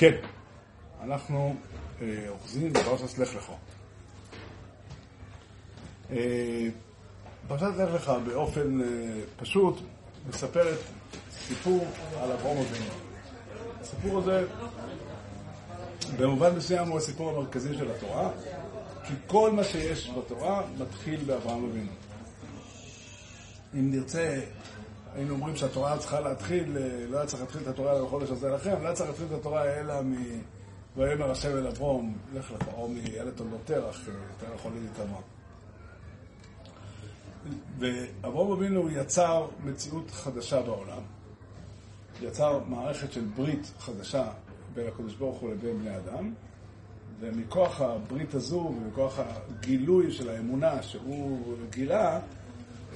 כן, אנחנו אה, אוחזים בפרשת לך לך. אה, פרשת לך לך באופן אה, פשוט מספרת סיפור על אברהם אבינו. הסיפור הזה במובן מסוים הוא הסיפור המרכזי של התורה, כי כל מה שיש בתורה מתחיל באברהם אבינו. אם נרצה, היינו אומרים שהתורה צריכה להתחיל, לא היה צריך להתחיל את התורה על החודש הזה לכם, לא היה צריך להתחיל את התורה אלא מ... ויאמר השם אל אברום, לך לך, או מילד תולדות תרח, תרח הוליד איתמר. ואברום אבינו יצר מציאות חדשה בעולם, יצר מערכת של ברית חדשה בין הקדוש ברוך הוא לבין בני אדם, ומכוח הברית הזו ומכוח הגילוי של האמונה שהוא גילה,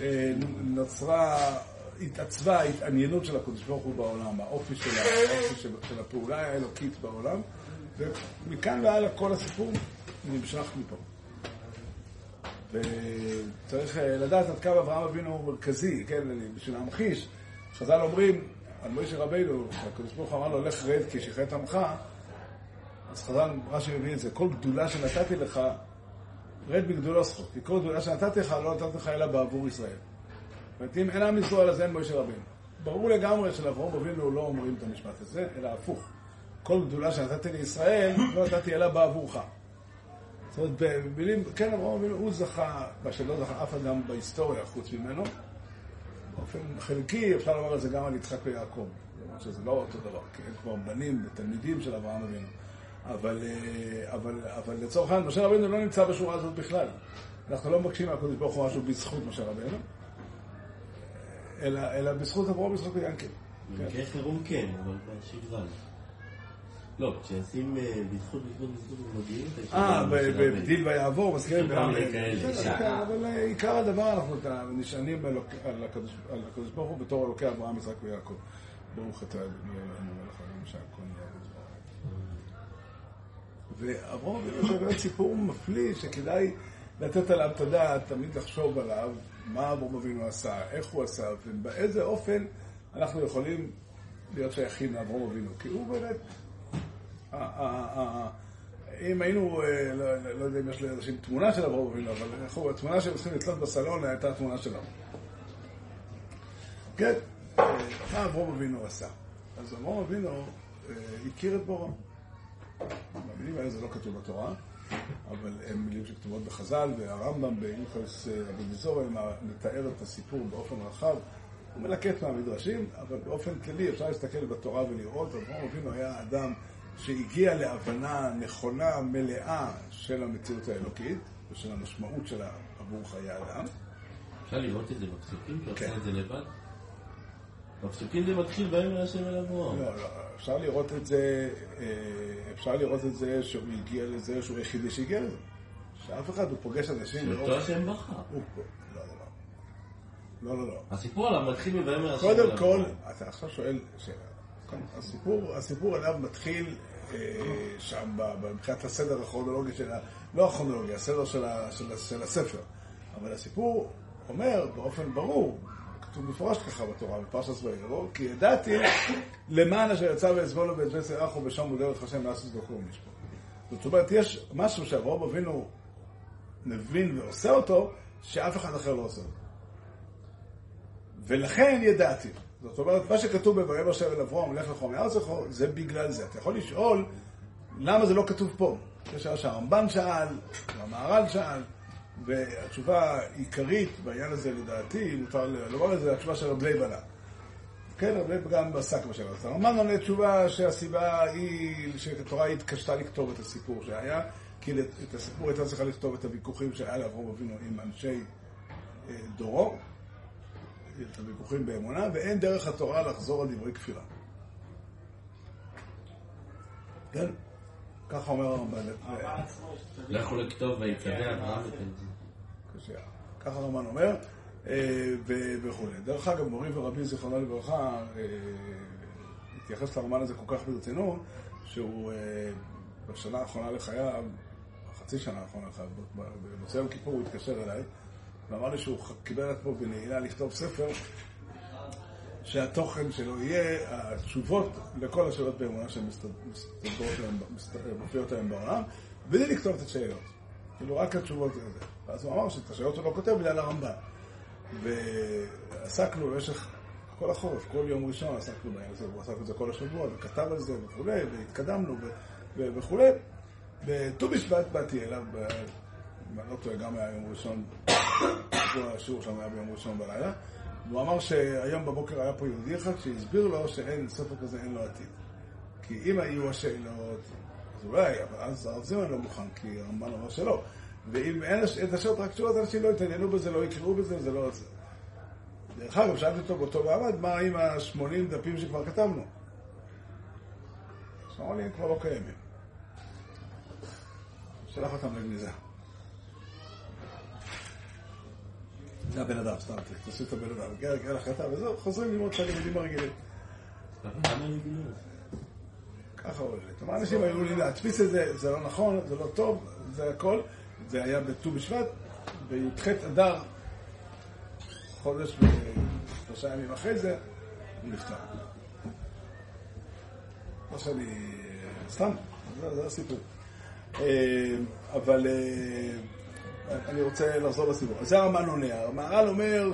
אה, נוצרה, התעצבה ההתעניינות של הקדוש ברוך הוא בעולם, האופי של, האופי של, של הפעולה האלוקית בעולם, ומכאן והלאה כל הסיפור נמשך מפה. וצריך אה, לדעת עד כמה אברהם אבינו הוא מרכזי, כן, בשביל להמחיש. חז"ל אומרים על מוישה רבינו, שהקדוש ברוך הוא אמר לו, לך רד כי שחט עמך, אז חז"ל, רש"י מביא את זה, כל גדולה שנתתי לך, רד בגדולו זכות, כי כל גדולה שנתתי לך, לא נתתי לך אלא בעבור ישראל. זאת אם אין עם ישראל, אז אין מוישה רבינו. ברור לגמרי שלאברהם אבינו לא אומרים את המשפט הזה, אלא הפוך. כל גדולה שנתתי לישראל, לא נתתי אלא בעבורך. זאת אומרת, במילים, כן, אברהם אבינו, הוא זכה, מה שלא זכה אף אדם בהיסטוריה חוץ ממנו. באופן חלקי, אפשר לומר את זה גם על יצחק ויעקב. למרות שזה לא אותו דבר, כי הם כבר בנים ותלמידים של אברהם אבינו. אבל, אה, אבל, אבל לצורך העניין, משה רבינו לא נמצא בשורה הזאת בכלל. אנחנו לא מבקשים מהקודש ברוך הוא משהו בזכות משה רבינו, אלא, אלא בזכות אברהם ובזכות ינקל. במקרה חירום כן, אבל בשגרה לא. כשישים אה, בזכות, בזכות, בזכות, מודיעים, אה, בדיל ויעבור, מזכירים כל מיני כאלה. אבל אה, עיקר הדבר, אנחנו נשענים על הקדוש ברוך הוא בתור אלוקי אברהם, יצחק ויעקב. ברוך אתה אדוני אלוהינו מלך העולם שהכל נהיה. ואברהם אבינו זה באמת סיפור מפליא שכדאי לתת עליו את הדעת, תמיד לחשוב עליו, מה אברהם אבינו עשה, איך הוא עשה, ובאיזה אופן אנחנו יכולים להיות שייכים לאברהם אבינו. כי הוא באמת... אם היינו, אה, לא, לא, יודע אם יש לאנשים תמונה של אברהם אבינו, אבל אנחנו, התמונה שהם צריכים לתלות בסלון הייתה התמונה שלנו. כן, אה, מה אברהם אבינו עשה? אז אברהם אבינו אה, הכיר את בוראו. במילים האלה זה לא כתוב בתורה, אבל הן מילים שכתובות בחז"ל, והרמב"ם בהלכוס רבי מזורם מתאר את הסיפור באופן רחב. הוא מלקט מהמדרשים, אבל באופן כללי אפשר להסתכל בתורה ולראות, אברהם אבינו היה אדם שהגיע להבנה נכונה, מלאה, של המציאות האלוקית ושל המשמעות שלה עבור חיי אדם. אפשר לראות את זה בפסוקים? אתה עושה את זה לבד? בפסוקים זה מתחיל ויאמר השם אל אברהם. לא, לא, אפשר לראות את זה, אה, אפשר לראות את זה שהוא הגיע לזה, שהוא היחידי שהגיע לזה. שאף אחד, הוא פוגש אנשים... שאותו השם בחר. לא, לא, לא. לא, לא, לא. הסיפור עליו מתחיל מ"ויאמר השם אל אברהם". קודם כל, אתה עכשיו שואל שאלה. הסיפור, הסיפור עליו מתחיל אה, שם, מבחינת הסדר הכרונולוגי של ה... לא הכרונולוגי, הסדר של, ה, של, של הספר. אבל הסיפור אומר באופן ברור, כתוב מפורש ככה בתורה, בפרשת ויגרו, כי ידעתי למען אשר יצא ואזבולו ואת בית סרחו בשם מודרת השם לאסוס דרכו ומשפט. זאת אומרת, יש משהו שאברהם אבינו מבין ועושה אותו, שאף אחד אחר לא עושה אותו. ולכן ידעתי. זאת אומרת, מה שכתוב ב"ויאמר שם אל אברום, לך לך מארץ לך", זה בגלל זה. אתה יכול לשאול, למה זה לא כתוב פה? זה שאלה שהרמב"ן שאל, והמהר"ל שאל, והתשובה העיקרית בעניין הזה, לדעתי, מותר לומר את זה, התשובה של רבי בנה. כן, רבי גם עסק בשאלה הזאת. הרמב"ן עונה תשובה שהסיבה היא שהתורה התקשתה לכתוב את הסיפור שהיה, כי את הסיפור הייתה צריכה לכתוב את הוויכוחים שהיה לאברום אבינו עם אנשי אה, דורו. את הוויכוחים באמונה, ואין דרך התורה לחזור על דברי כפירה. כן? ככה אומר הרמב"ן. לא יכול לכתוב ויצווה אברהם את זה. ככה הרמב"ן אומר, אה, וכו'. דרך אגב, מורי ורבי זיכרונו לברכה אה, התייחס לרומן הזה כל כך ברצינות, שהוא אה, בשנה האחרונה לחייו, חצי שנה האחרונה לחייו, בנושא יום כיפור הוא התקשר אליי ואמר לי שהוא קיבל עצמו בנעילה לכתוב ספר, שהתוכן שלו יהיה התשובות לכל השאלות באמונה שמופיעות היום בעולם, בלי לכתוב את השאלות. כאילו, רק התשובות לזה. ואז הוא אמר שאת השאלות הוא לא כותב בגלל הרמב"ן. ועסקנו במשך כל החורף, כל יום ראשון עסקנו בעניין הזה, הוא עסק בזה כל השבוע, וכתב על זה וכולי, והתקדמנו וכולי. בט"ו בשבט באתי אליו, אם אני לא טועה, גם היה יום ראשון, השיעור שלנו היה ביום ראשון בלילה, והוא אמר שהיום בבוקר היה פה יהודי אחד שהסביר לו שאין, ספר כזה אין לו עתיד. כי אם היו השאלות, אז אולי, אבל אז הרב זימן לא מוכן, כי הרמב"ן אמר שלא. ואם אין את השאלות רק תשובות, אנשים לא יתעניינו בזה, לא יקראו בזה, זה לא זה. דרך אגב, שאלתי אותו באותו מעמד, מה עם ה-80 דפים שכבר כתבנו? אז אמרו לי, הם כבר לא קיימים. שלח אותם לגניזה. זה הבן אדם, סתם, תעשו את הבן אדם, גר, גר החלטה, וזהו, חוזרים ללמוד את הלימודים הרגילים. ככה הולך. כלומר, אנשים היו לי להדפיס את זה, זה לא נכון, זה לא טוב, זה הכל. זה היה בט"ו בשבט, בי"ח אדר, חודש ושלושה ימים אחרי זה, הוא נפטר. לא שאני... סתם, זה הסיפור. אה, אבל אה, אני רוצה לחזור לסיפור. זה הרמב"ן עונה. המהר"ל אומר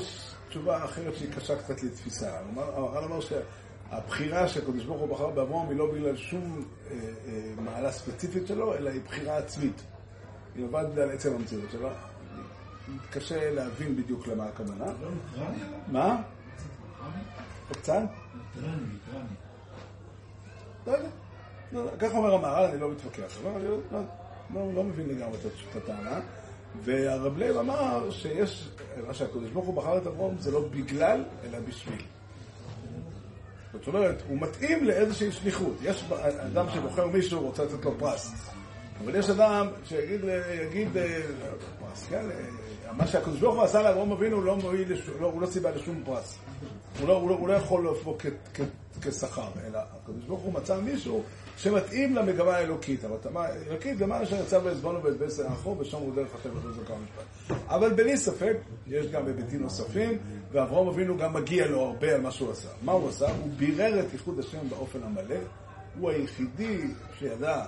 תשובה אחרת שהיא קשה קצת לתפיסה. המהר"ל אומר שהבחירה שהקדוש ברוך הוא בחר באברהם היא לא בגלל שום אה, מעלה ספציפית שלו, אלא היא בחירה עצמית. היא נובעת בגלל עצם המציאות שלו. קשה להבין בדיוק למה הכוונה. מה? קצת? לא יודע. ככה אומר המהר"ל, אני לא מתווכח. אני לא מבין לגמרי את הטענה. והרב לב אמר שיש, מה שהקדוש ברוך הוא בחר את אברום זה לא בגלל, אלא בשביל. זאת אומרת, הוא מתאים לאיזושהי שליחות. יש אדם שבוחר מישהו, רוצה לתת לו פרס. אבל יש אדם שיגיד, יגיד, אה, פרס, כן, אה, מה שהקדוש ברוך הוא עשה לאברום אבינו לא מועיל, לא, הוא לא סיבה לשום פרס. הוא לא, הוא לא, הוא לא יכול לבוא כשכר, אלא הקדוש ברוך הוא מצא מישהו שמתאים למגמה האלוקית. המגמה האלוקית, למען אשר יצא בעזבונו ואת בעשר האחור, ושם הוא דרך הטבע וזו המשפט. אבל בלי ספק, יש גם היבטים נוספים, ואברום אבינו גם מגיע לו הרבה על מה שהוא עשה. מה הוא עשה? הוא בירר את ייחוד השם באופן המלא. הוא היחידי שידע,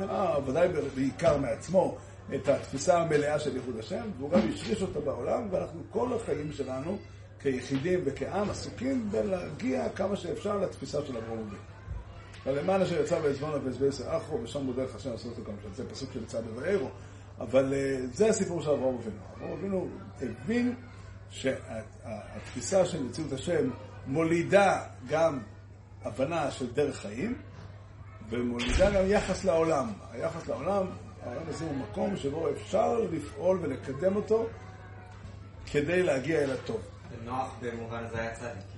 אה, ודאי בעיקר מעצמו, את התפיסה המלאה של ייחוד השם, והוא גם השריש אותה בעולם, ואנחנו כל החיים שלנו, כיחידים וכעם, עסוקים בלהגיע כמה שאפשר לתפיסה של אברהם אבינו. ולמען אשר יצא בעזבון ובעזבעשר אחו, ושם הוא דרך השם לעשות אותו גם זה פסוק שנמצא בבארו. אבל uh, זה הסיפור של אברהם אבינו. אברהם אבינו הבין שהתפיסה של מציאות השם מולידה גם הבנה של דרך חיים, ומולידה גם יחס לעולם. היחס לעולם, העולם הזה הוא מקום שבו אפשר לפעול ולקדם אותו כדי להגיע אל הטוב. נוח במובן הזה היה צדיק.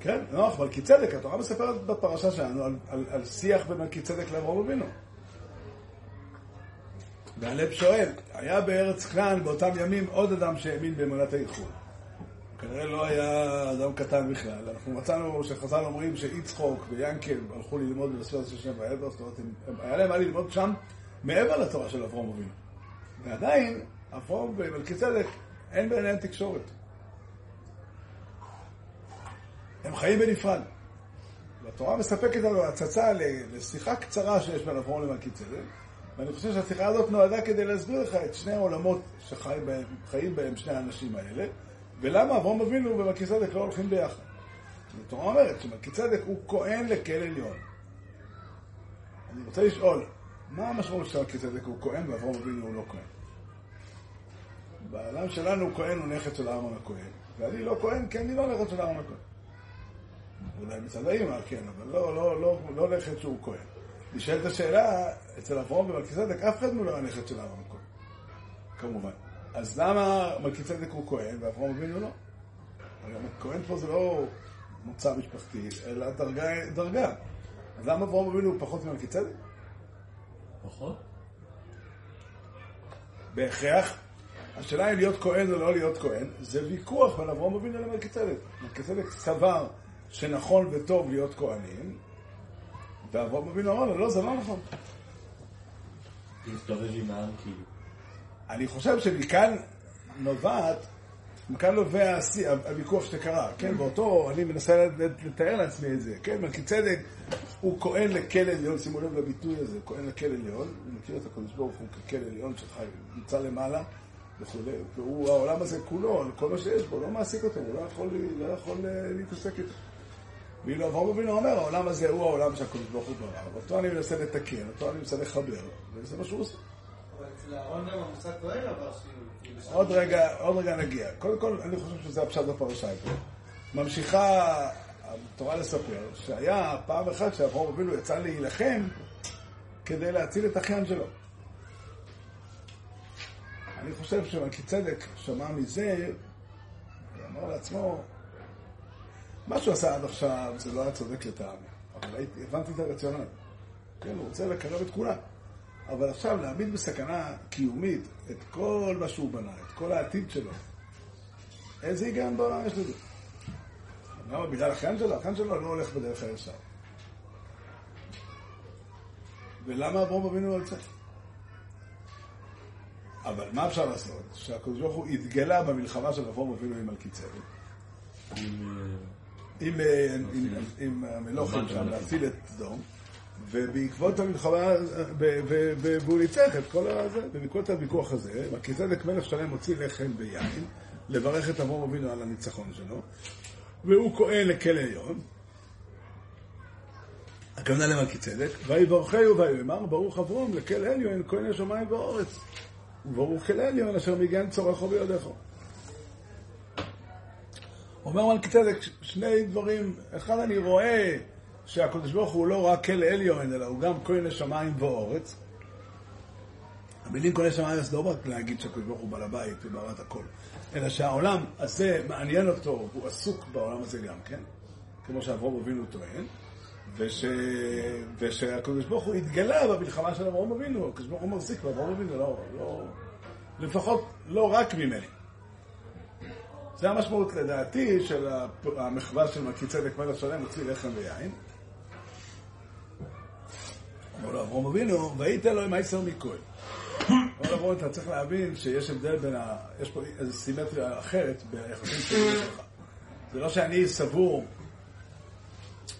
כן, נוח, מלכי צדק, התורה מספרת בפרשה שלנו על, על, על שיח בין מלכי צדק לאברהם אבינו. והלב שואל, היה בארץ כנען באותם ימים עוד אדם שהאמין באמונת האיחוד. כנראה לא היה אדם קטן בכלל. אנחנו מצאנו שחז"ל אומרים שיצחוק ויאנקל הלכו ללמוד בלשון של שם ועבר, זאת אומרת, היה להם מה ללמוד שם מעבר לתורה של אברהם אבינו. ועדיין, אברהם ומלכי צדק, אין ביניהם תקשורת. הם חיים בנפרד. והתורה מספקת לנו הצצה לשיחה קצרה שיש בין אברהם למלכי צדק, ואני חושב שהשיחה הזאת נועדה כדי להסביר לך את שני העולמות שחיים בהם, בהם שני האנשים האלה, ולמה אברהם אבינו ומלכי צדק לא הולכים ביחד. התורה אומרת שמלכי צדק הוא כהן לכל עליון. אני רוצה לשאול, מה המשמעות של מלכי צדק הוא כהן ואברהם אבינו הוא לא כהן? בעולם שלנו כהן הוא נכד של אהרון הכהן, ואני לא כהן כי אני לא נכד של אהרון הכהן. אולי מצד האמא, כן, אבל לא, לא, לא, לא נכד שהוא כהן. נשאלת השאלה, אצל אברהם ומלכיצדק אף אחד לא הנכד של אברהם כהן, כמובן. אז למה מלכיצדק הוא כהן ואברהם אבינו לא? הרי כהן פה זה לא מוצא משפחתי, אלא דרגה, דרגה. אז למה אברהם אבינו הוא פחות ממלכיצדק? פחות? בהכרח. השאלה אם להיות כהן או לא להיות כהן, זה ויכוח בין אברהם אבינו למלכיצדק. מלכיצדק סבר שנכון וטוב להיות כהנים, ואברהם אבינו אמר לו, לא, זה לא נכון. להסתובב עם העם כאילו. אני חושב שמכאן נובעת מכאן נובע הוויכוח שקרה, כן? באותו, אני מנסה לתאר לעצמי את זה, כן? מלכי צדק הוא כהן לכל עליון, שימו לב לביטוי הזה, כהן לכל עליון, הוא מכיר את הקדוש ברוך הוא ככל עליון שלך, נמצא למעלה וכולי, והוא, העולם הזה כולו, כל מה שיש בו, לא מעסיק אותו, הוא לא יכול, לא יכול אה, להתעסק איתו. ואילו אברהם אבינו אומר, העולם הזה הוא העולם שהקדוש ברוך הוא ברא, ואותו אני מנסה לתקן, אותו אני מנסה לחבר, וזה מה שהוא עושה. אבל אצל אהרון גם המושג כהן עבר שינוי. עוד רגע, עוד רגע נגיע. קודם כל, אני חושב שזה הפשט בפרשה פה. ממשיכה התורה לספר שהיה פעם אחת שאברהם אבינו יצא להילחם כדי להציל את אחיין שלו. אני חושב שמלכי צדק שמע מזה, ואמר לעצמו, מה שהוא עשה עד עכשיו זה לא היה צודק לטעמי, אבל הבנתי את הרציונל. כן, הוא רוצה לקרב את כולם. אבל עכשיו להעמיד בסכנה קיומית את כל מה שהוא בנה, את כל העתיד שלו, איזה היגיון בעולם יש לזה? למה? בגלל האחיין שלו? האחיין שלו לא הולך בדרך הישר. ולמה אברום אבינו על זה? אבל מה אפשר לעשות? שהקדוש ברוך הוא התגלה במלחמה של אברום אבינו עם מלכי צדק. אה, עם, המלוכים שם, להציל את סדום, ובעקבות המלחמה, והוא ניצח את כל הזה, ובעקבות הוויכוח הזה, מלכי צדק מלך שלם הוציא לחם ויין, לברך את אברום אבינו על הניצחון שלו, והוא כהן לכל עליון, הכוונה למלכי צדק, ויברכהו ויאמר ברוך אברום לכל עליון כהן השמיים והארץ, וברוך כל עליון אשר מגן צורכו בידיך. אומר מלכי צדק שני דברים, אחד אני רואה שהקדוש ברוך הוא לא רק כל עליון, אלא הוא גם כהן השמיים ואורץ. המילים כהן השמיים זה לא רק להגיד שהקדוש ברוך הוא בעל הבית וברא את הכל, אלא שהעולם הזה מעניין אותו, הוא עסוק בעולם הזה גם כן, כמו שאברום אבינו טוען, וש... ושהקדוש ברוך הוא התגלה במלחמה של אברום אבינו, הקדוש ברוך הוא מחזיק באברום אבינו, לא, לא, לפחות לא רק ממני. זה המשמעות לדעתי של המחווה של מלכי צדק מלך שלם, הוציא לחם ויין. אמר לו אברום אבינו, וייתן לו עם העשר מכהן. אמר לו אברום, אתה צריך להבין שיש הבדל בין ה... יש פה איזו סימטריה אחרת ביחסים שלי שלך. זה לא שאני סבור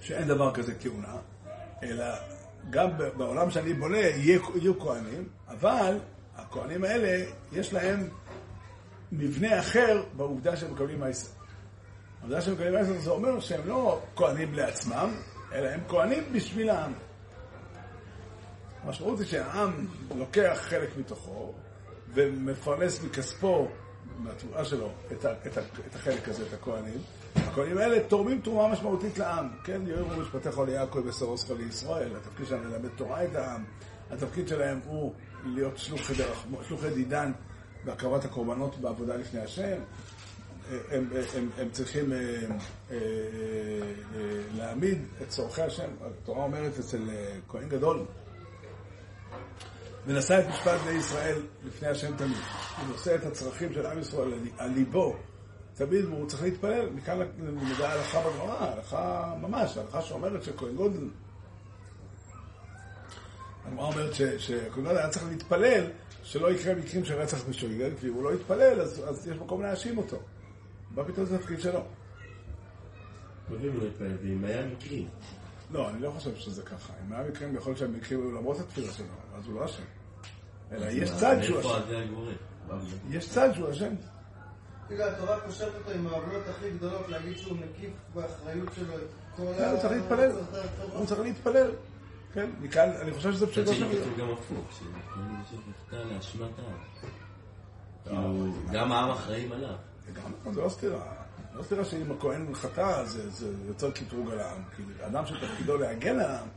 שאין דבר כזה כהונה, אלא גם בעולם שאני בונה יהיו כהנים, אבל הכהנים האלה, יש להם מבנה אחר בעובדה שהם מקבלים מעשר. העובדה שהם מקבלים מעשר זה אומר שהם לא כהנים לעצמם, אלא הם כהנים בשביל העם. המשמעות היא שהעם לוקח חלק מתוכו ומפרנס מכספו, מהתבואה שלו, את, ה, את, ה, את החלק הזה, את הכהנים. הכהנים האלה תורמים תרומה משמעותית לעם. כן, יאמרו משפטיך ליעקב וסרוסך לישראל. התפקיד שלהם ללמד תורה את העם. התפקיד שלהם הוא להיות שלוחי, שלוחי דידן בהקרבת הקורבנות בעבודה לפני השם. הם, הם, הם, צריכים אה, אה, אה, להעמיד את צורכי השם. התורה אומרת אצל אה, כהן גדול, ונשא את משפט בני ישראל לפני השם תמיד. הוא נושא את הצרכים של עם ישראל על ליבו תמיד, והוא צריך להתפלל. מכאן נדע הלכה בגמרא, הלכה ממש, הלכה שאומרת שכהן גודל הגמרא אומרת שכהן גודל היה צריך להתפלל שלא יקרה מקרים של רצח בשוגג, כי אם הוא לא יתפלל, אז, אז יש מקום להאשים אותו. מה פתאום זה התפקיד שלו? קודם לא התפלל, ואם היה מקרים. לא, אני לא חושב שזה ככה. אם היה מקרים, יכול להיות שהמקרים היו למרות התפילה שלו, אז הוא לא אשם. אלא יש צד שהוא אשם. יש צד שהוא אשם. תראה, התורה קושרת אותו עם העוולות הכי גדולות, להגיד שהוא מקיף באחריות שלו את כל כן, הוא צריך להתפלל. הוא צריך להתפלל. כן, מכאן, אני חושב שזה פשוטו שני של כתוב גם הפוך, שכהנים בסוף יפתע לאשמת העם. כאילו, גם העם אחראים עליו. זה לא סתירה. לא סתירה שאם הכהן חטא, זה, יוצר קטרוג על העם. כי אדם שתפקידו להגן על העם.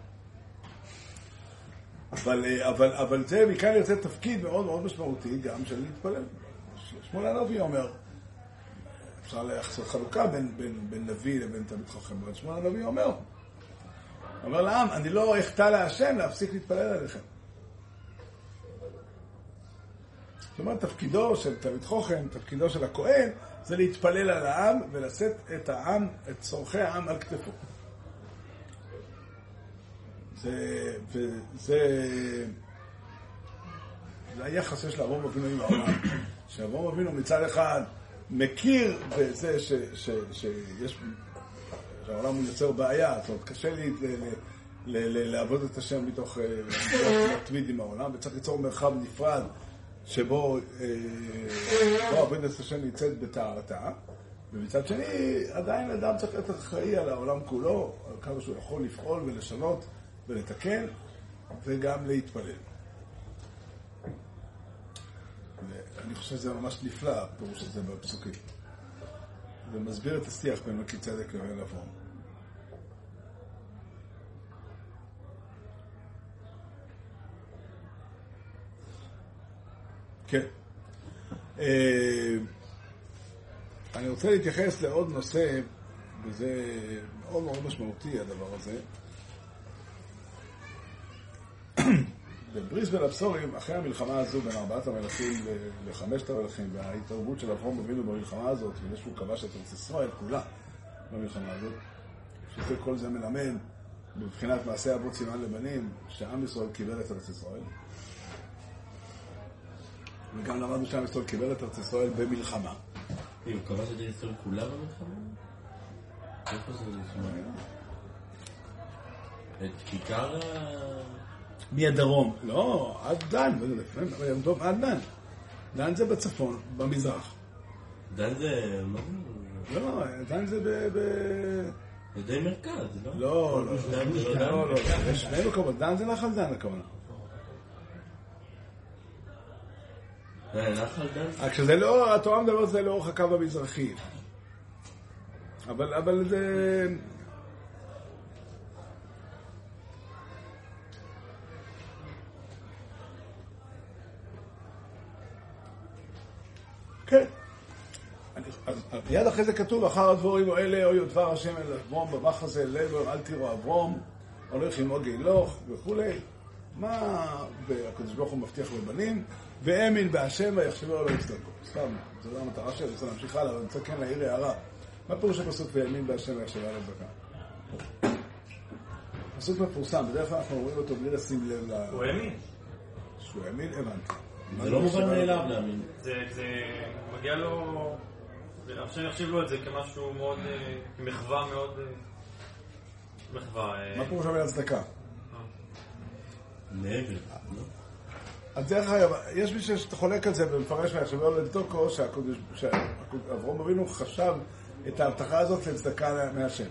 אבל, אה, אבל, אבל זה מכאן יוצא תפקיד מאוד מאוד משמעותי גם של להתפלל. שמואל הנביא אומר, אפשר לעשות חלוקה בין, בין, בין נביא לבין תלמיד חכם, אבל שמואל הנביא אומר, אומר לעם, אני לא אחטא להשם להפסיק להתפלל עליכם. זאת אומרת, תפקידו של תלמיד חוכם, תפקידו של הכהן, זה להתפלל על העם ולשאת את העם, את צורכי העם על כתפו. זה, וזה, זה היחס שיש לאברום אבינו עם העולם. שאברום אבינו מצד אחד מכיר בזה ש, ש, שיש, שהעולם הוא יוצר בעיה, זאת אומרת, קשה לי לעבוד את השם מתוך, אה, להתמיד עם העולם, וצריך ליצור מרחב נפרד שבו אה, בו עבודת השם נמצאת בטהרתה, ומצד שני, עדיין אדם צריך להיות אחראי על העולם כולו, על כמה שהוא יכול לפעול ולשנות ולתקן, וגם להתפלל. ואני חושב שזה ממש נפלא, הפירוש הזה בפסוקים. זה מסביר את השיח בין מלכי צדק לבין אברהם. כן. אה, אני רוצה להתייחס לעוד נושא, וזה מאוד מאוד משמעותי הדבר הזה. בבריס בין הבשורים, אחרי המלחמה הזו בין ארבעת המלכים לחמשת המלכים, וההתערבות של אברהם אבינו במלחמה הזאת, וזה שהוא כבש את ארץ ישראל כולה במלחמה הזאת, שזה כל זה מלמד מבחינת מעשה אבות סימן לבנים, שעם ישראל קיבל את ארץ ישראל. וגם למדנו שעם ישראל קיבל את ארץ ישראל במלחמה. הוא כבש את ישראל כולה במלחמה? איפה זה נשמע? את כיכר ה... מהדרום. לא, עד דן, יום טוב עד דן. דן זה בצפון, במזרח. דן זה... לא, דן זה ב... ב- זה די מרכז, לא? לא, לא, לא דן? לא, לא, יש שני מקומות, דן זה נחל דן הכוונה. רק שזה לא, התורה מדברת זה לאורך הקו המזרחי. אבל, אבל זה... כן. אז מיד אחרי זה כתוב, אחר הדבורים האלה, אוי דבר השם אל אברום, במחזה לבר, אל תראו אברום, הולך עם עוגי הילוך וכולי. מה, והקדוש ברוך הוא מבטיח לבנים, והאמין בהשם ויחשבו לא יצדקו. סתם, זו לא המטרה שלי, רוצה להמשיך הלאה, אבל אני רוצה כן להעיר הערה. מה פירוש הפסוק והאמין בהשם ויחשבו לא יצדקה? פסוק מפורסם, בדרך כלל אנחנו אומרים אותו בלי לשים לב ל... הוא האמין. שהוא האמין, הבנתי. זה לא מובן מאליו להאמין. זה, זה מגיע לו... השם יחשיב לו את זה כמשהו מאוד... אה, מחווה מאוד... אה, מחווה... אה, מה פירוש המילה צדקה? מעבר, לא? אז דרך אגב, יש מי שחולק על זה ומפרש ויחשבו לו לדוקו שאברהם אבינו חשב את ההבטחה הזאת לצדקה מהשם.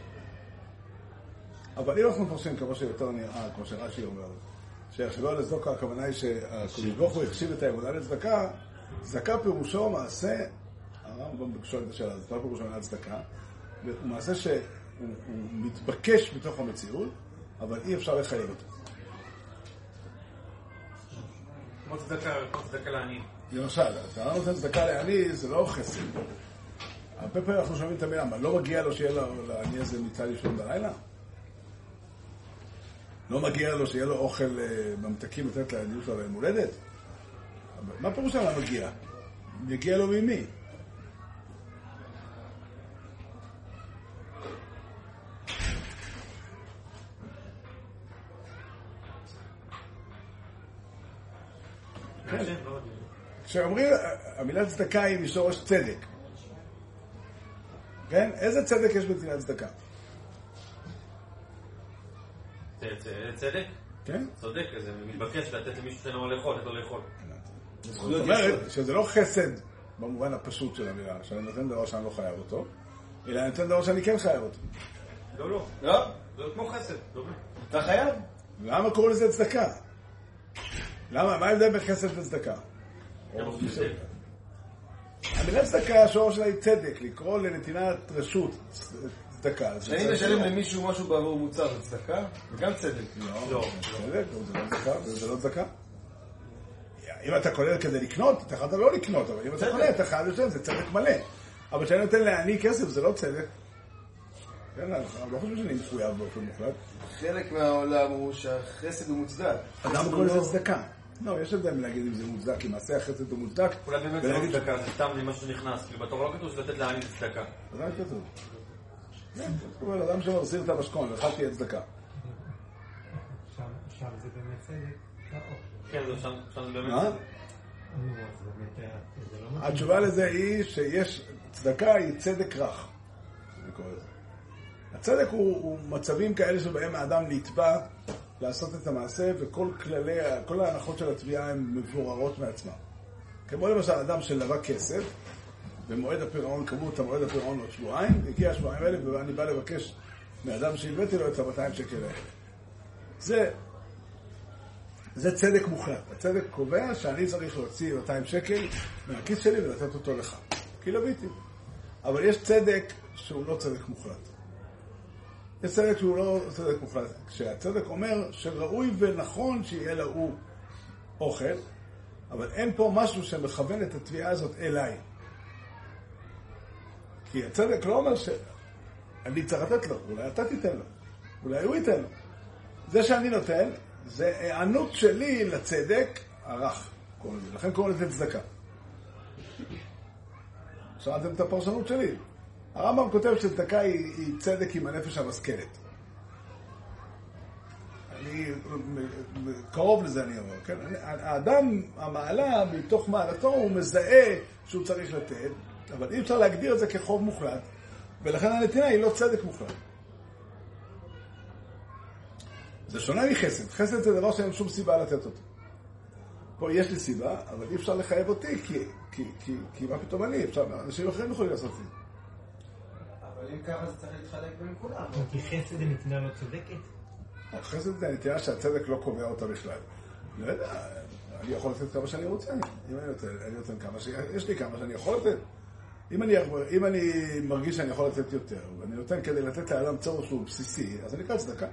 אבל אם אנחנו מפרשים כמו שיותר נראה, כמו שרש"י אומר, שיחשבו על צדקה, הכוונה היא שהקדוש ברוך הוא החשיב את האמונה לצדקה, צדקה פירושו מעשה, הרמב"ם שואל את השאלה הזאת, מה פירושו מעל צדקה? הוא מעשה שהוא הוא מתבקש בתוך המציאות, אבל אי אפשר לחייב אותו. כמו צדקה, לעני. למשל, אתה לא נותן צדקה לעני, זה לא חסד. הרבה פעמים אנחנו שומעים את המילה, מה, לא מגיע לו שיהיה לעני הזה מיטה לישון בלילה? לא מגיע לו שיהיה לו אוכל אה, ממתקים לתת לעניות שלו ליום הולדת? מה פירוש מה מגיע? מגיע לו ממי? יודע. כשאומרים, המילה צדקה היא משורש צדק. כן? איזה צדק יש במילה צדקה? צדק? כן? צודק, זה מתבקש לתת למישהו שאין לו לאכול, לתת לו לאכול. זאת אומרת שזה לא חסד במובן הפשוט של המילה, שאני נותן דבר שאני לא חייב אותו, אלא אני נותן דבר שאני כן חייב אותו. לא, לא. לא, זה כמו חסד, לא דומה. אתה חייב. למה קוראים לזה צדקה? למה? מה ההבדל בין חסד לצדקה? חסד. המילה צדקה, השורש שלה היא צדק, לקרוא לנתינת רשות צדקה. זה כשאני. משלם למישהו משהו בעבור מוצר, זה צדקה? זה גם צדק. לא, לא. זה לא צדקה, זה לא צדקה. אם אתה קונה כדי לקנות, אתה חייב לא לקנות, אבל אם אתה קונה, אתה חייב לשלם, זה צדק מלא. אבל כשאני נותן לעני כסף, זה לא צדק. כן, אנחנו לא חושבים שאני מחויב באופן מוחלט. חלק מהעולם הוא שהחסד הוא מוצדק. למה קוראים לזה צדקה? לא, יש הבדל מלהגיד אם זה מוצדק, אם מעשה החסד הוא מוצדק. אולי באמת זה לא צדקה, זה סתם משהו שנכנס. כאילו בתורה לא כתוב שלתת לעני זה צדקה. אז מה כתוב? כתוב על אדם שמחזיר את המשכון, לך תהיה צדקה. שם זה באמת צדק. לא, כן, שם זה באמת... באמת, אה, זה לא. התשובה לזה היא שיש, צדקה היא צדק רך. הצדק הוא, הוא מצבים כאלה שבהם האדם נתבע לעשות את המעשה, וכל כללי, כל ההנחות של התביעה הן מבוררות מעצמם. כמו למשל אדם שלווה כסף, במועד הפירעון, קבעו את המועד הפירעון עוד שבועיים, הגיע השבועיים האלה, ואני בא לבקש מאדם שהלוויתי לו את ה-200 שקל האלה. זה, זה צדק מוחלט. הצדק קובע שאני צריך להוציא 200 שקל מהכיס שלי ולתת אותו לך. כי לוויתי. אבל יש צדק שהוא לא צדק מוחלט. יש צדק שהוא לא צדק מוחלט. כשהצדק אומר שראוי ונכון שיהיה להוא אוכל, אבל אין פה משהו שמכוון את התביעה הזאת אליי. כי הצדק לא אומר שאני צריך לתת לו, אולי אתה תיתן לו, אולי הוא ייתן לו. זה שאני נותן, זה היענות שלי לצדק הרך, קוראים לזה. לכן קוראים לזה צדקה. שמעתם את הפרשנות שלי? הרמב"ם כותב שצדקה היא, היא צדק עם הנפש המשכלת. אני קרוב לזה אני אומר, כן? האדם, המעלה, מתוך מעלתו, הוא מזהה שהוא צריך לתת, אבל אי אפשר להגדיר את זה כחוב מוחלט, ולכן הנתינה היא לא צדק מוחלט. זה שונה מחסד. חסד זה דבר שאין שום סיבה לתת אותו. פה יש לי סיבה, אבל אי אפשר לחייב אותי, כי, כי, כי, כי מה פתאום אני? אפשר, אנשים אחרים יכולים לעשות את זה. אבל אם ככה זה צריך להתחלק בין כולם. כי חסד זה נתינה לא צודקת? החסד זה הנטייה שהצדק לא קובע אותה בכלל. לא יודע, אני יכול לתת כמה שאני רוצה. אם אני נותן, אני נותן כמה ש... יש לי כמה שאני יכול לתת. אם אני, אם אני מרגיש שאני יכול לתת יותר, ואני נותן כדי לתת לאדם צורך שהוא בסיסי, אז אני אקרא צדקה.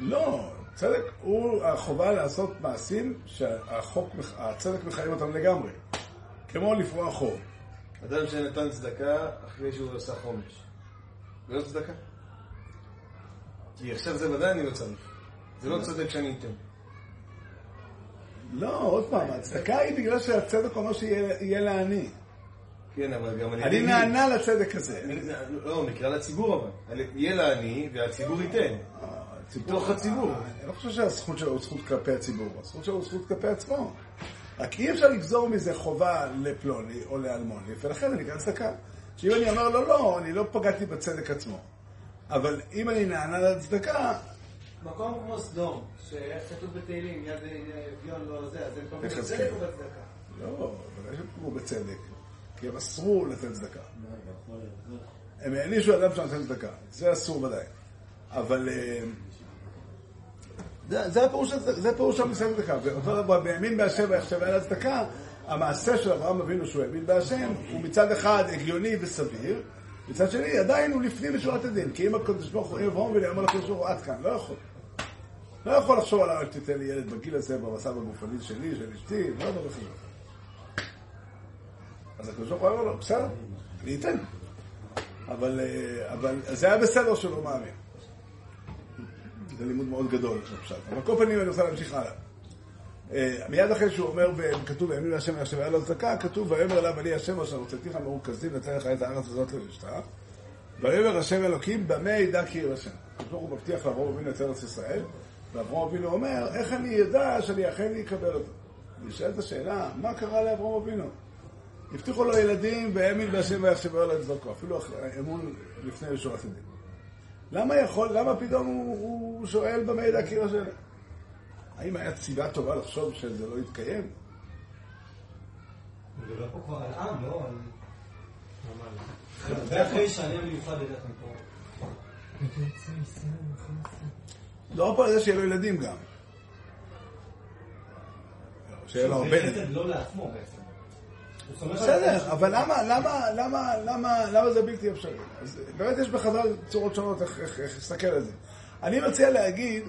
לא, צדק הוא החובה לעשות מעשים שהחוק, הצדק מחייב אותם לגמרי. כמו לפרוע חוב. אדם שנתן צדקה אחרי שהוא עשה חומש. זה לא צדקה? כי עכשיו זה ודאי אני לא צריך. זה לא צדק שאני אתן. לא, עוד פעם, הצדקה היא בגלל שהצדק אומר שיהיה לעני. כן, אבל גם אני... אני נענה לצדק הזה. לא, נקרא לציבור אבל. יהיה לעני והציבור ייתן. מתוך הציבור. אני לא חושב שהזכות שלו הוא זכות כלפי הציבור, הזכות שלו הוא זכות כלפי עצמו. רק אי אפשר לגזור מזה חובה לפלוני או לאלמוני, ולכן אני כאן צדקה. שאם אני אומר לו לא, אני לא פגעתי בצדק עצמו. אבל אם אני נענה לצדקה, מקום כמו סדום, שאיך כתוב בתהילים, יד אביון לא זה, אז פגעו יחזקאל. בצדק או בצדקה? לא, ודאי שהם פגעו בצדק, כי הם אסרו לתת צדקה. הם הענישו אדם שנותן צדקה, זה אסור ודאי. אבל אה, זה, הפירוש, פירוש המושג צדקה. ואותו דבר, והאמין בהשם ויחשב על הצדקה, המעשה של אברהם אבינו שהוא האמין בהשם, הוא מצד אחד הגיוני וסביר, מצד שני עדיין הוא לפנים משורת הדין. כי אם הקדוש ברוך הוא, אברהם אבינו אומר לקדוש ברוך הוא, עד כאן, לא יכול. לא יכול לחשוב על רק תיתן לי ילד בגיל הזה במצב הגופני שלי, של אשתי, לא יודע בחשבון. אז הקדוש ברוך הוא אומר לו, בסדר, אני אתן. אבל, אה, אבל זה היה בסדר שלא מאמין. זה לימוד מאוד גדול. אבל כל פנים אני רוצה להמשיך הלאה. אה, מיד אחרי שהוא אומר, כתוב, ויאמין להשם ויחשב היה לו צדקה, כתוב, ויאמר אליו אני השם אשר הוצאתיך מרוכזים לתת לך את הארץ הזאת לרשתה. ויאמר השם אלוקים, במה ידע כי ירא השם. הקדוש הוא מבטיח לאברהם אבינו את ארץ ישראל, ואברהם אבינו אומר, איך אני אדע שאני אכן אקבל אותו? נשאלת השאלה, מה קרה לאברהם אבינו? הבטיחו לו ילדים, והאמין בהשם ויחשב היה לו את. אפילו אמון לפני ישורת הדין. למה יכול, למה פתאום הוא, הוא שואל במה ידע כי ירא השם? האם היה סיבה טובה לחשוב שזה לא יתקיים? הוא מדבר פה כבר על עם, לא על... הרבה אחרי שאני המיוחד לדעת מפה. לא פה על זה שיהיה לו ילדים גם. שיהיה לו הרבה. חסד לא לעצמו בעצם. בסדר, אבל למה, למה, למה, למה, למה זה בלתי אפשרי? אז באמת יש בחז"ל צורות שונות איך, להסתכל על זה. אני מציע להגיד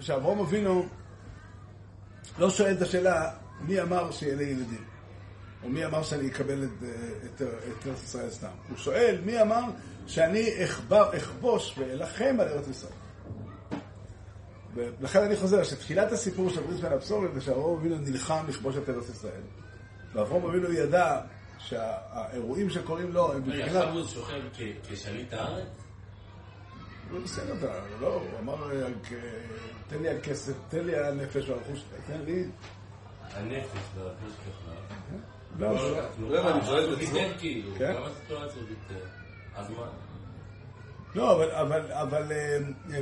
שאברהם אבינו לא שואל את השאלה מי אמר שיהיה לי ילדים, או מי אמר שאני אקבל את, את, את ארץ ישראל סתם. הוא שואל מי אמר שאני אכבר, אכבוש ואלחם על ארץ ישראל. ולכן אני חוזר שתחילת הסיפור של ברית בין הבשורת זה שאברהם אבינו נלחם לכבוש את ארץ ישראל. ואברהם אבינו ידע שהאירועים שקורים לו הם רגע, מבחינת... עכשיו הוא שוכב כשליט הארץ? הוא בסדר, לא, הוא אמר, אה, תן לי הכסף, תן לי הנפש והרכוש, תן לי... הנפש והרכוש בכלל. לא, לא- לא יודע, אני שואל את. ביטל כאילו, כן. אז מה? לא, אבל, אבל, אבל אה,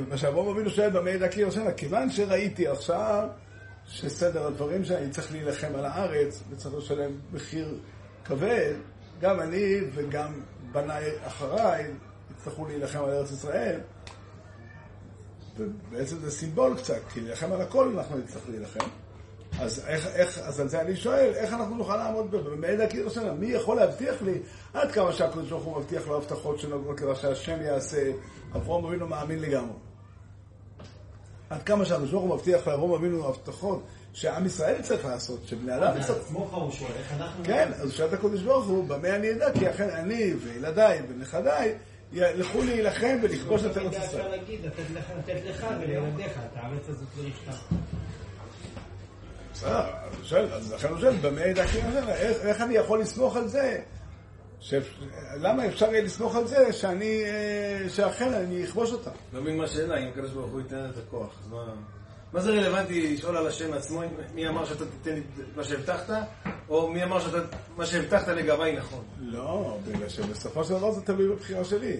מה שאברהם אבינו שואל במעיד הקיר יוסנה, כיוון שראיתי עכשיו שסדר הדברים שאני צריך להילחם על הארץ וצריך לשלם מחיר כבד, גם אני וגם בניי אחריי יצטרכו להילחם על ארץ ישראל, ובעצם זה סימבול קצת, כי להילחם על הכל אנחנו נצטרך להילחם. אז, איך, איך, אז על זה אני שואל, איך אנחנו נוכל לעמוד בזה? במעיד הקיר יוסנה, מי יכול להבטיח לי עד כמה שהקדוש ברוך הוא מבטיח לו הבטחות שנוגעות למה שהשם יעשה, אברהם אבינו מאמין לגמרי. עד כמה שהקדוש ברוך הוא מבטיח לאברהם אבינו הבטחות שעם ישראל צריך לעשות, שבני אדם צריך... כבר הוא שואל, איך אנחנו... כן, אז שואל את הקדוש ברוך הוא, במה אני אדע? כי אכן אני וילדיי ונכדיי ילכו להילחם ולכבוש את ארץ תמיד אפשר ישראל. להגיד, לתת לך, ולילדיך, את הארץ הזאת לא נשכח. בסדר, אז לכן הוא שואל, במה ידע כי אני יודע, איך אני יכול לסמוך על זה? ש- למה אפשר יהיה לסמוך על זה שאני, אה, שאכן אני אכבוש אותה? לא מבין מה השאלה, אם הקדוש ברוך הוא ייתן את הכוח, אז מה... מה זה רלוונטי לשאול על השם עצמו, מי אמר שאתה תיתן לי את מה שהבטחת, או מי אמר שאתה, מה שהבטחת לגביי נכון? לא, בגלל שבסופו של דבר זה תלוי בבחירה שלי.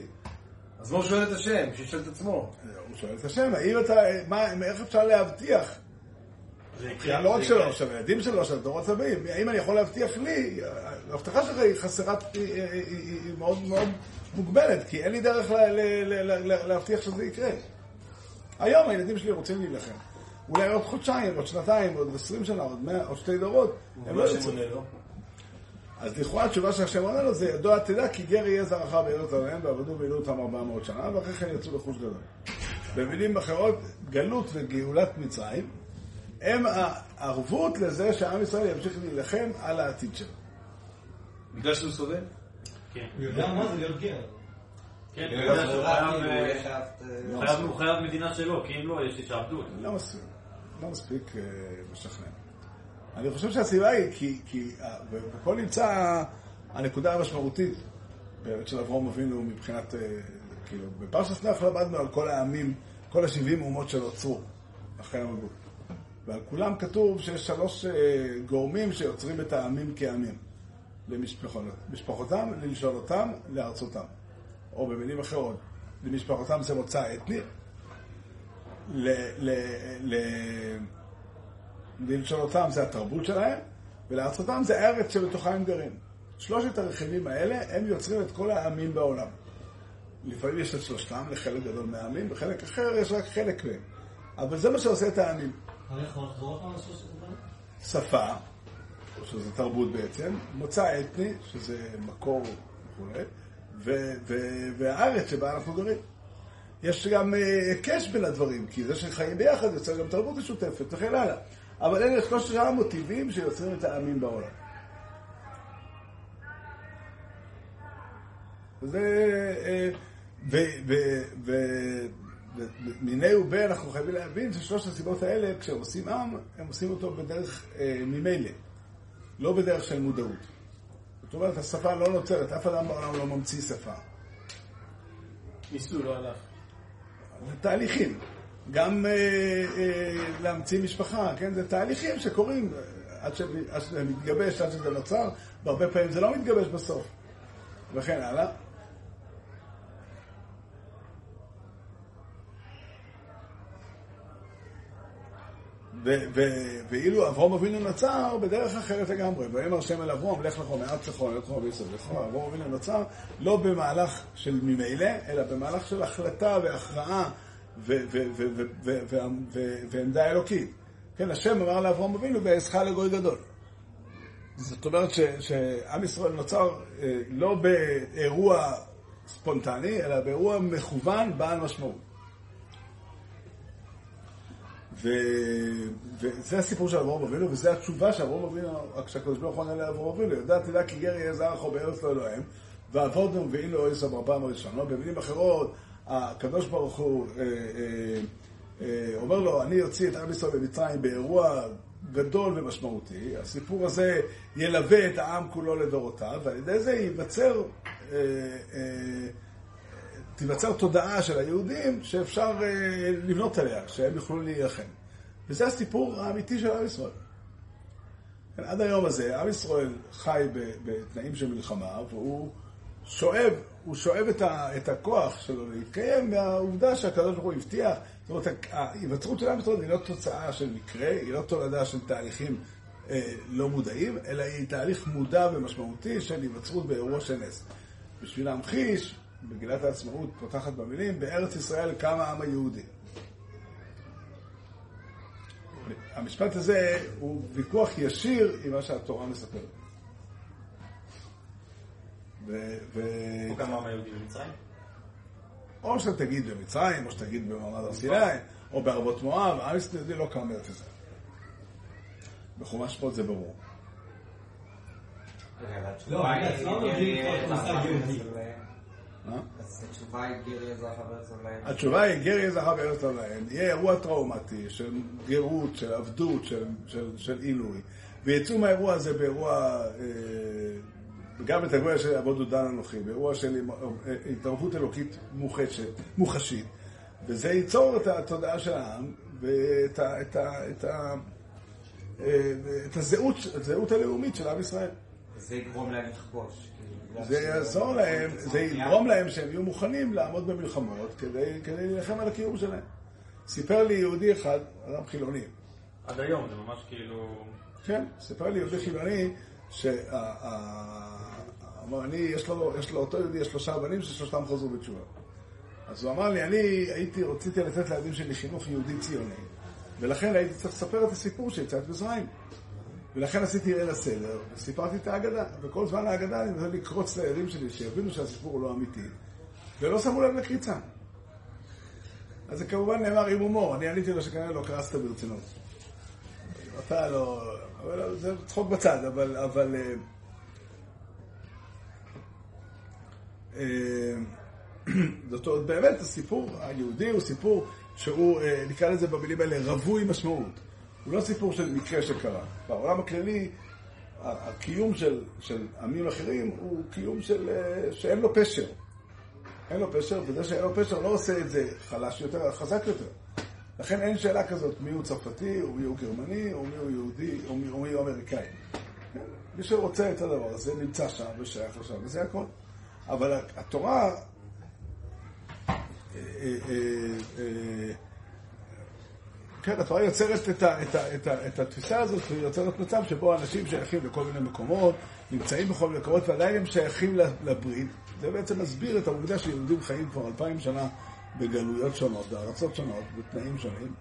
אז מה הוא שואל את השם? שישאל את עצמו. הוא שואל את השם, האם אתה, מה, איך אפשר להבטיח? זה בחירה לא רק שלו. של הילדים שלו, של הדורות הבאים. האם אני יכול להבטיח לי? ההבטחה שלך היא חסרה, היא, מאוד מאוד מוגבלת, כי אין לי דרך להבטיח שזה יקרה. היום הילדים שלי רוצים להילחם. אולי עוד חודשיים, עוד שנתיים, עוד עשרים שנה, עוד מאה, עוד שתי דורות, הם לא לו? אז לכאורה התשובה שהשם עונה לו זה, ידוע תדע כי גר יהיה זרעך בארץ עליהם ועבדו ועילו אותם ארבע מאות שנה, ואחרי כן יצאו לחוש גדול. במילים אחרות, גלות וגאולת מצרים הם הערבות לזה שעם ישראל ימשיך להילחם על העתיד שלו. בגלל שהוא סובל? כן. הוא יודע מה זה להיות גר. כן, הוא חייב, כאילו, אה. הוא חייב- מדינה שלו, כי אם לא, יש התאבדות. לא מספיק, לא מספיק אה, משכנע. אני חושב שהסיבה היא כי, כי אה, ופה נמצא הנקודה המשמעותית באמת של אברהם אבינו מבחינת, אה, כאילו, בפרשת נח למדנו על כל העמים, כל השבעים אומות שנוצרו אחרי המגות. ועל כולם כתוב שיש שלוש גורמים שיוצרים את העמים כעמים. למשפחותם, ללשונותם, לארצותם. או במילים אחרות, למשפחותם זה מוצא אתני, ל- ל- ל- ללשונותם זה התרבות שלהם, ולארצותם זה הארץ שבתוכה הם גרים. שלושת הרכיבים האלה, הם יוצרים את כל העמים בעולם. לפעמים יש את שלושתם לחלק גדול מהעמים, וחלק אחר יש רק חלק מהם. אבל זה מה שעושה את העמים. שפה, שזה תרבות בעצם, מוצא אתני, שזה מקור וכו', ו- ו- והארץ שבה אנחנו גרים. יש גם אה, היקש בין הדברים, כי זה שחיים ביחד יוצר גם תרבות משותפת וכן הלאה. אבל אלה שלושת המוטיבים שיוצרים את העמים בעולם. זה... אה, ומיני ובה אנחנו חייבים להבין ששלוש הסיבות האלה, כשהם עושים עם, הם עושים אותו בדרך אה, ממילא, לא בדרך של מודעות. זאת אומרת, השפה לא נוצרת, אף אדם בעולם לא ממציא שפה. ניסו, לא הלך. זה תהליכים. גם אה, אה, להמציא משפחה, כן? זה תהליכים שקורים אה, עד, שזה מתגבש, עד שזה נוצר, והרבה פעמים זה לא מתגבש בסוף. וכן הלאה. ואילו אברהם אבינו נוצר בדרך אחרת לגמרי. ויאמר השם אל אברהם, לך לך מארץ לך, לך ויסוד לך. אברהם אבינו נוצר לא במהלך של ממילא, אלא במהלך של החלטה והכרעה ועמדה אלוקית. כן, השם אמר לאברהם אבינו, ואעשך לגוי גדול. זאת אומרת שעם ישראל נוצר אה, לא באירוע ספונטני, אלא באירוע מכוון בעל משמעות. ו... וזה הסיפור של אברהם אבינו, וזו התשובה שאברהם אבינו, כשהקדוש ברוך הוא עונה לאברהם אבינו, ידע תדע כי גר יהיה זרח או בארץ לא אלוהים, ועבודנו ואין לו עשר בפעם הראשונה. במילים אחרות, הקדוש ברוך הוא אה, אה, אה, אומר לו, אני אוציא את עם ישראל במצרים באירוע גדול ומשמעותי. הסיפור הזה ילווה את העם כולו לדורותיו, ועל ידי זה ייווצר, אה, אה, תיווצר תודעה של היהודים שאפשר אה, לבנות עליה, שהם יוכלו להילחם. וזה הסיפור האמיתי של עם ישראל. כן, עד היום הזה, עם ישראל חי בתנאים של מלחמה, והוא שואב, הוא שואב את, ה, את הכוח שלו להתקיים מהעובדה שהקדוש ברוך הוא הבטיח. זאת אומרת, ההיווצרות של עם ישראל היא לא תוצאה של מקרה, היא לא תולדה של תהליכים אה, לא מודעים, אלא היא תהליך מודע ומשמעותי של היווצרות באירוע של נס. בשביל להמחיש, מגילת העצמאות פותחת במילים, בארץ ישראל קם העם היהודי. המשפט הזה הוא ויכוח ישיר עם מה שהתורה מספרת. ו- גם העם היהודי במצרים? או שתגיד במצרים, או שתגיד במעמד הר סיני, או בערבות מואב, עם ישראל לא קם בארץ ישראל. בחומש שמות זה ברור. לא, אני עצמם מבין כבר את המושג יהודי. אה? אז התשובה היא גירי אזרח בארץ עולם. התשובה היא גר יהיה זכה בארץ הלהם. יהיה אירוע טראומטי של גרות, של עבדות, של, של, של עילוי. ויצאו מהאירוע הזה באירוע, אה, גם את האירוע של עבוד דודן אנוכי, באירוע של אה, התערבות אלוקית מוחשת, מוחשית. וזה ייצור את התודעה של העם ואת ה, את ה, את ה, את הזהות, הזהות הלאומית של עם ישראל. זה יגרום להם לכבוש. כאילו, זה יעזור להם, זה יגרום להם שהם יהיו מוכנים לעמוד במלחמות כדי, כדי להילחם על הקיום שלהם. סיפר לי יהודי אחד, אדם חילוני, עד היום זה ממש כאילו... כן, סיפר לי יהודי חילוני, שאמר, אני, יש לו, יש לו, אותו יהודי, יש שלושה בנים ששלושתם חזרו בתשובה. אז הוא אמר לי, אני הייתי, רציתי לתת לילדים שלי חינוך יהודי ציוני, ולכן הייתי צריך לספר את הסיפור של יציאת מצרים. ולכן עשיתי ליל הסדר, וסיפרתי את ההגדה, וכל זמן ההגדה אני מנסה לקרוץ לילדים שלי, שיבינו שהסיפור הוא לא אמיתי, ולא שמו לב לקריצה. אז זה כמובן נאמר עם הומור, אני עניתי לו שכנראה לא קרסת ברצינות. אתה לא... אבל זה צחוק בצד, אבל... אבל אה, אה, זאת אומרת, באמת הסיפור היהודי הוא סיפור שהוא, אה, נקרא לזה במילים האלה, רווי משמעות. הוא לא סיפור של מקרה שקרה. בעולם הכללי, הקיום של, של עמים אחרים הוא קיום של, אה, שאין לו פשר. אין לו פשר, וזה שאין לו פשר לא עושה את זה חלש יותר, חזק יותר. לכן אין שאלה כזאת מי הוא צרפתי, או מי הוא גרמני, או מי הוא יהודי, או מי, או מי הוא אמריקאי. מי שרוצה את הדבר הזה נמצא שם ושייך לשם, וזה הכל. אבל התורה, אה, אה, אה, אה, כן, התורה יוצרת את, ה, את, ה, את, ה, את התפיסה הזאת, היא יוצרת מצב שבו אנשים שייכים לכל מיני מקומות, נמצאים בכל מיני מקומות, ועדיין הם שייכים לברית. זה בעצם מסביר את העובדה שיהודים חיים כבר אלפיים שנה בגלויות שונות, בארצות שונות, בתנאים שונים,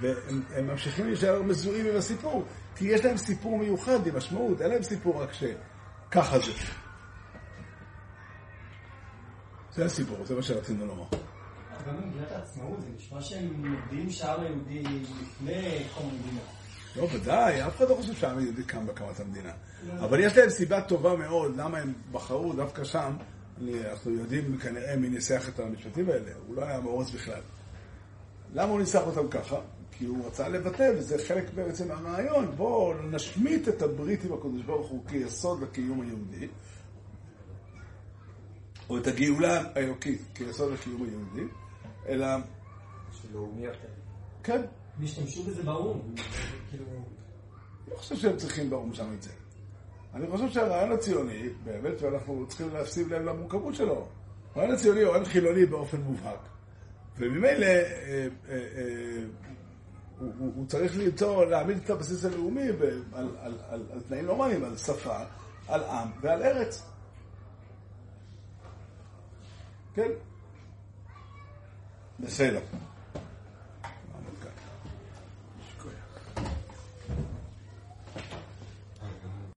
והם הם ממשיכים להישאר מזוהים עם הסיפור, כי יש להם סיפור מיוחד עם משמעות, אין להם סיפור רק שככה זה. זה הסיפור, זה מה שרצינו לומר. גם במגילת העצמאות זה נשמע שהם מגדירים שהעם היהודי לפני קום המדינה. לא, ודאי, אף אחד לא חושב שהעם היהודי קם בהקמת המדינה. אבל יש להם סיבה טובה מאוד למה הם בחרו דווקא שם. אנחנו יודעים כנראה מי ניסח את המשפטים האלה, הוא לא היה מאורס בכלל. למה הוא ניסח אותם ככה? כי הוא רצה לבטא, וזה חלק בעצם מהרעיון, בואו נשמיט את הברית עם הקדוש ברוך הוא כיסוד לקיום היהודי, או את הגאולה האלוקית כיסוד לקיום היהודי, אלא. כן, הם השתמשו בזה באו"ם. כאילו... אני לא חושב שהם צריכים באו"ם שם את זה. אני חושב שהרעיון הציוני, באמת, ואנחנו צריכים לשים לב למורכבות שלו, הרעיון הציוני הוא רעיון חילוני באופן מובהק. וממילא אה, אה, אה, הוא, הוא, הוא צריך למצוא, להעמיד את הבסיס הלאומי ב- על, על, על, על תנאים נורמליים, על שפה, על עם ועל ארץ. כן? de cero.